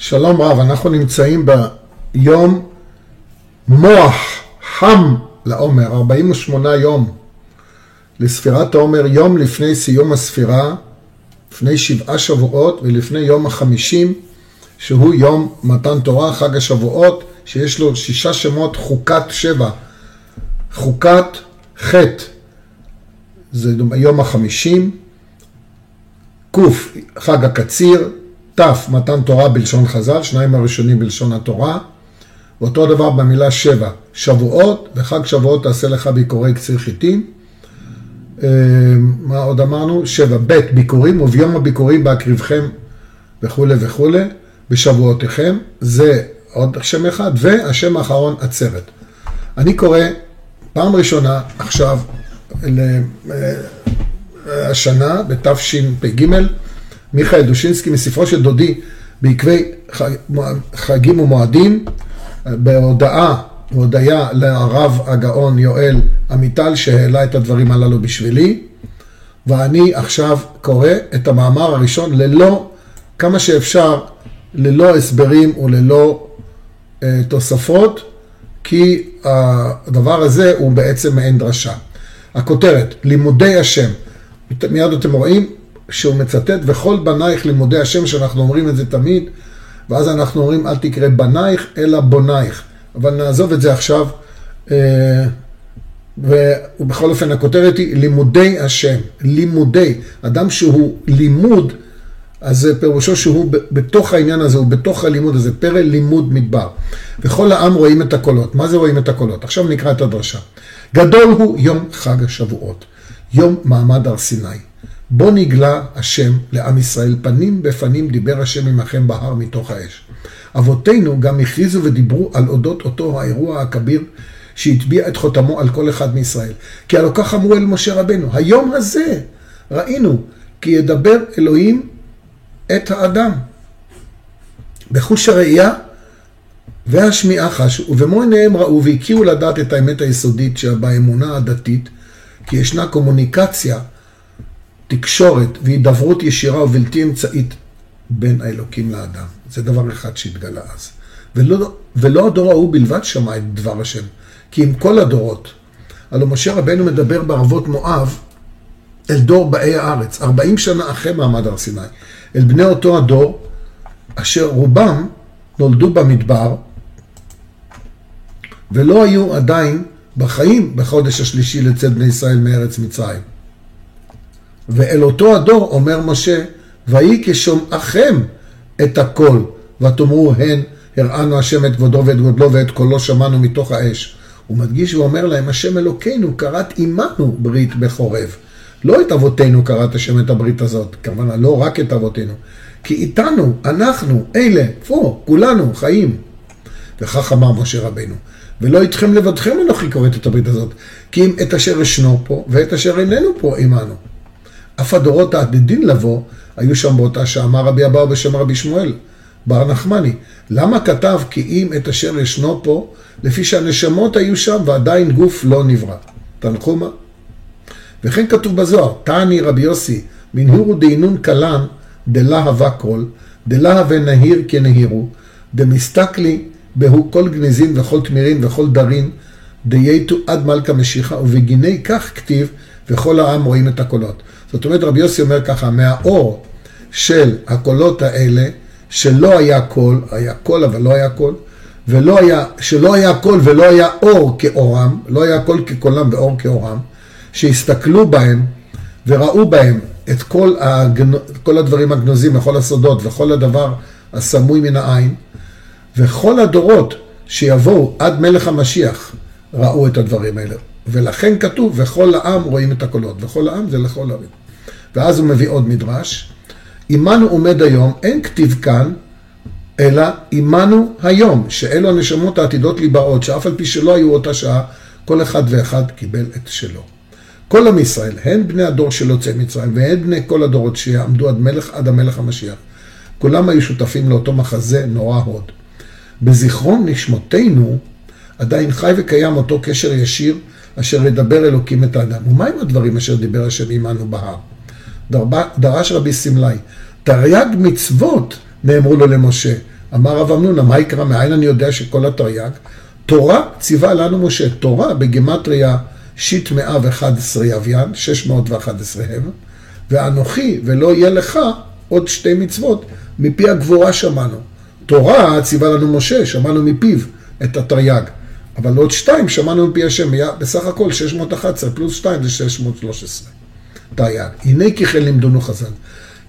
שלום רב, אנחנו נמצאים ביום מוח חם לעומר, 48 יום לספירת העומר, יום לפני סיום הספירה, לפני שבעה שבועות ולפני יום החמישים, שהוא יום מתן תורה, חג השבועות, שיש לו שישה שמות, חוקת שבע, חוקת חטא, זה יום החמישים, ק' חג הקציר, ת', מתן תורה בלשון חז"ל, שניים הראשונים בלשון התורה, ואותו דבר במילה שבע, שבועות, וחג שבועות תעשה לך ביקורי קציר חיטים. אה, מה עוד אמרנו? שבע, ב', ביקורים, וביום הביקורים בהקריבכם וכולי וכולי, בשבועותיכם, זה עוד שם אחד, והשם האחרון, עצרת. אני קורא פעם ראשונה עכשיו, אה, השנה, בתשפ"ג, מיכאל דושינסקי מספרו של דודי בעקבי חגים ומועדים, בהודעה, הודיה לרב הגאון יואל עמיטל שהעלה את הדברים הללו בשבילי, ואני עכשיו קורא את המאמר הראשון ללא, כמה שאפשר, ללא הסברים וללא אה, תוספות, כי הדבר הזה הוא בעצם מעין דרשה. הכותרת, לימודי השם, מיד אתם רואים, שהוא מצטט, וכל בנייך לימודי השם, שאנחנו אומרים את זה תמיד, ואז אנחנו אומרים, אל תקרא בנייך, אלא בונייך. אבל נעזוב את זה עכשיו. אה, ובכל אופן, הכותרת היא לימודי השם, לימודי. אדם שהוא לימוד, אז פירושו שהוא בתוך העניין הזה, הוא בתוך הלימוד הזה, פרא לימוד מדבר. וכל העם רואים את הקולות. מה זה רואים את הקולות? עכשיו נקרא את הדרשה. גדול הוא יום חג השבועות, יום מעמד הר סיני. בו נגלה השם לעם ישראל, פנים בפנים דיבר השם עמכם בהר מתוך האש. אבותינו גם הכריזו ודיברו על אודות אותו האירוע הכביר שהטביע את חותמו על כל אחד מישראל. כי הלא כך אמרו אל משה רבנו, היום הזה ראינו כי ידבר אלוהים את האדם. בחוש הראייה והשמיעה חשו, ובמו עיניהם ראו והכירו לדעת את האמת היסודית שבאמונה הדתית, כי ישנה קומוניקציה תקשורת והידברות ישירה ובלתי אמצעית בין האלוקים לאדם. זה דבר אחד שהתגלה אז. ולא, ולא הדור ההוא בלבד שמע את דבר השם, כי עם כל הדורות. הלוא משה רבנו מדבר בערבות מואב אל דור באי הארץ, 40 שנה אחרי מעמד הר סיני, אל בני אותו הדור, אשר רובם נולדו במדבר, ולא היו עדיין בחיים בחודש השלישי לצאת בני ישראל מארץ מצרים. ואל אותו הדור אומר משה, ויהי כשומעכם את הקול, ותאמרו הן, הראנו השם את כבודו ואת גודלו ואת קולו שמענו מתוך האש. הוא מדגיש ואומר להם, השם אלוקינו כרת עמנו ברית בחורב. לא את אבותינו כרת השם את הברית הזאת, כמובן לא רק את אבותינו, כי איתנו, אנחנו, אלה, פה, כולנו, חיים. וכך אמר משה רבנו, ולא איתכם לבדכם אנוכי כורת את הברית הזאת, כי אם את אשר ישנו פה ואת אשר איננו פה עמנו. אף הדורות העתידין לבוא, היו שם באותה שעה. אמר רבי אבאו בשם רבי שמואל, בר נחמני. למה כתב כי אם את אשר ישנו פה, לפי שהנשמות היו שם ועדיין גוף לא נברא. תנחומה. וכן כתוב בזוהר, תעני רבי יוסי, מנהורו דהינון כלן, דלהבה כל, דלהבה נהיר כנהירו, דמסתכלי בהו כל גניזין וכל תמירין וכל דרין, דייתו עד מלכה משיחה, ובגיני כך כתיב, וכל העם רואים את הקולות. זאת אומרת, רבי יוסי אומר ככה, מהאור של הקולות האלה, שלא היה קול, היה קול אבל לא היה קול, ולא היה, שלא היה קול ולא היה אור כאורם, לא היה קול כקולם ואור כאורם, שהסתכלו בהם וראו בהם את כל, הגנ... כל הדברים הגנוזים וכל הסודות וכל הדבר הסמוי מן העין, וכל הדורות שיבואו עד מלך המשיח ראו את הדברים האלה. ולכן כתוב, וכל העם רואים את הקולות, וכל העם זה לכל העם. ואז הוא מביא עוד מדרש, עמנו עומד היום, אין כתיב כאן, אלא עמנו היום, שאלו הנשמות העתידות להיבאות, שאף על פי שלא היו אותה שעה, כל אחד ואחד קיבל את שלו. כל עם ישראל, הן בני הדור של יוצאי מצרים, והן בני כל הדורות שיעמדו עד מלך, עד המלך המשיח, כולם היו שותפים לאותו מחזה נורא הוד. בזיכרון נשמותינו עדיין חי וקיים אותו קשר ישיר אשר ידבר אלוקים את האדם. ומהם הדברים אשר דיבר השם עמנו בהר? דרש רבי סמלי, תרי"ג מצוות נאמרו לו למשה, אמר רב אמנונה, מה יקרא, מאין אני יודע שכל התרי"ג? תורה ציווה לנו משה, תורה בגימטריה שיט מאה ואחד עשרה יביין, שש מאות ואחד עשרה הב, ואנוכי ולא יהיה לך עוד שתי מצוות, מפי הגבורה שמענו. תורה ציווה לנו משה, שמענו מפיו את התרי"ג. אבל עוד שתיים שמענו מפי השם, בסך הכל 611 פלוס שתיים זה 613. תרי"ג. הנה כי כן לימדונו חז"ל.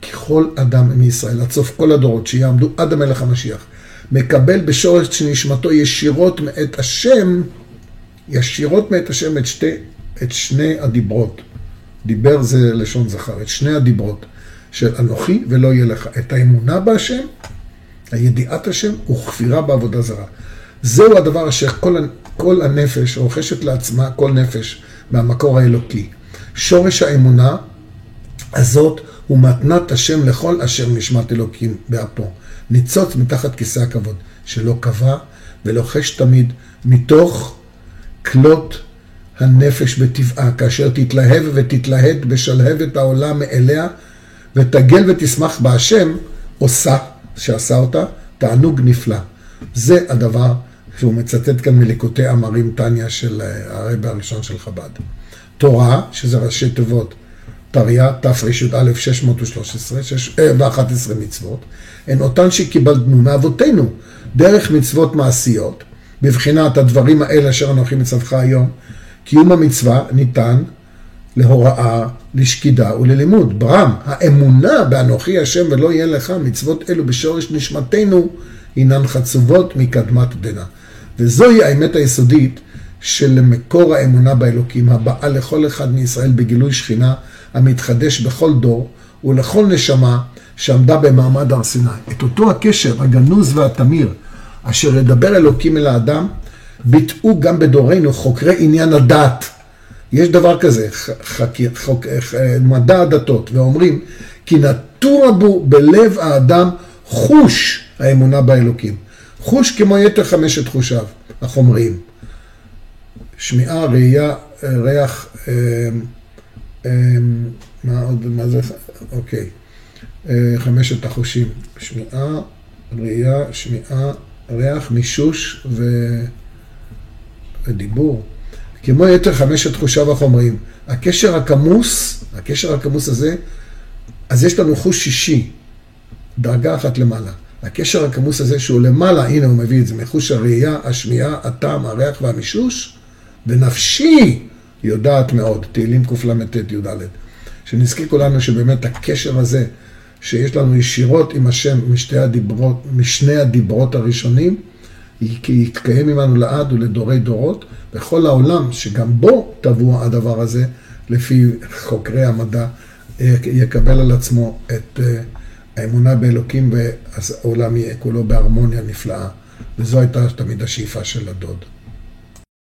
ככל אדם מישראל, עד סוף כל הדורות, שיעמדו עד המלך המשיח, מקבל בשורש נשמתו ישירות מאת השם, ישירות מאת השם את, שתי, את שני הדיברות. דיבר זה לשון זכר, את שני הדיברות של אנוכי ולא יהיה לך. את האמונה בהשם, הידיעת השם וכפירה בעבודה זרה. זהו הדבר אשר כל, הנפש רוכשת לעצמה, כל נפש, מהמקור האלוקי. שורש האמונה הזאת הוא מתנת השם לכל אשר נשמת אלוקים באפו. ניצוץ מתחת כיסא הכבוד, שלא קבע ולוחש תמיד מתוך כלות הנפש בטבעה, כאשר תתלהב ותתלהט בשלהבת העולם מאליה, ותגל ותשמח בהשם, עושה, שעשה אותה, תענוג נפלא. זה הדבר שהוא מצטט כאן מליקוטי אמרים תניא של אה, הרבי הראשון של חב"ד. תורה, שזה ראשי תיבות, תריה, תרי"א 613, 11 מצוות, הן אותן שקיבלנו מאבותינו, דרך מצוות מעשיות, בבחינת הדברים האלה אשר אנוכי מצווך היום, קיום המצווה ניתן להוראה, לשקידה וללימוד. ברם, האמונה באנוכי השם ולא יהיה לך מצוות אלו בשורש נשמתנו, הינן חצובות מקדמת דנא. וזוהי האמת היסודית של מקור האמונה באלוקים, הבאה לכל אחד מישראל בגילוי שכינה, המתחדש בכל דור, ולכל נשמה שעמדה במעמד הר סיני. את אותו הקשר הגנוז והתמיר, אשר ידבר אלוקים אל האדם, ביטאו גם בדורנו חוקרי עניין הדת. יש דבר כזה, חקיר, חוק, מדע הדתות, ואומרים, כי נטוע בו בלב האדם חוש האמונה באלוקים. חוש כמו יתר חמשת חושיו החומריים. שמיעה, ראייה, ריח, אה, אה, מה עוד, מה זה, אוקיי, אה, חמשת החושים, שמיעה, ראייה, שמיעה, ריח, מישוש ו... ודיבור. כמו יתר חמשת חושיו החומריים. הקשר הכמוס, הקשר הכמוס הזה, אז יש לנו חוש שישי, דרגה אחת למעלה. הקשר הכמוס הזה שהוא למעלה, הנה הוא מביא את זה, מחוש הראייה, השמיעה, הטעם, הריח והמישוש, ונפשי יודעת מאוד, תהילים קלט י"ד. שנזכיר כולנו שבאמת הקשר הזה, שיש לנו ישירות עם השם משתי הדיברות, משני הדיברות הראשונים, יתקיים עמנו לעד ולדורי דורות, בכל העולם, שגם בו טבוע הדבר הזה, לפי חוקרי המדע, יקבל על עצמו את אה, האמונה באלוקים והעולם יהיה כולו בהרמוניה נפלאה. וזו הייתה תמיד השאיפה של הדוד.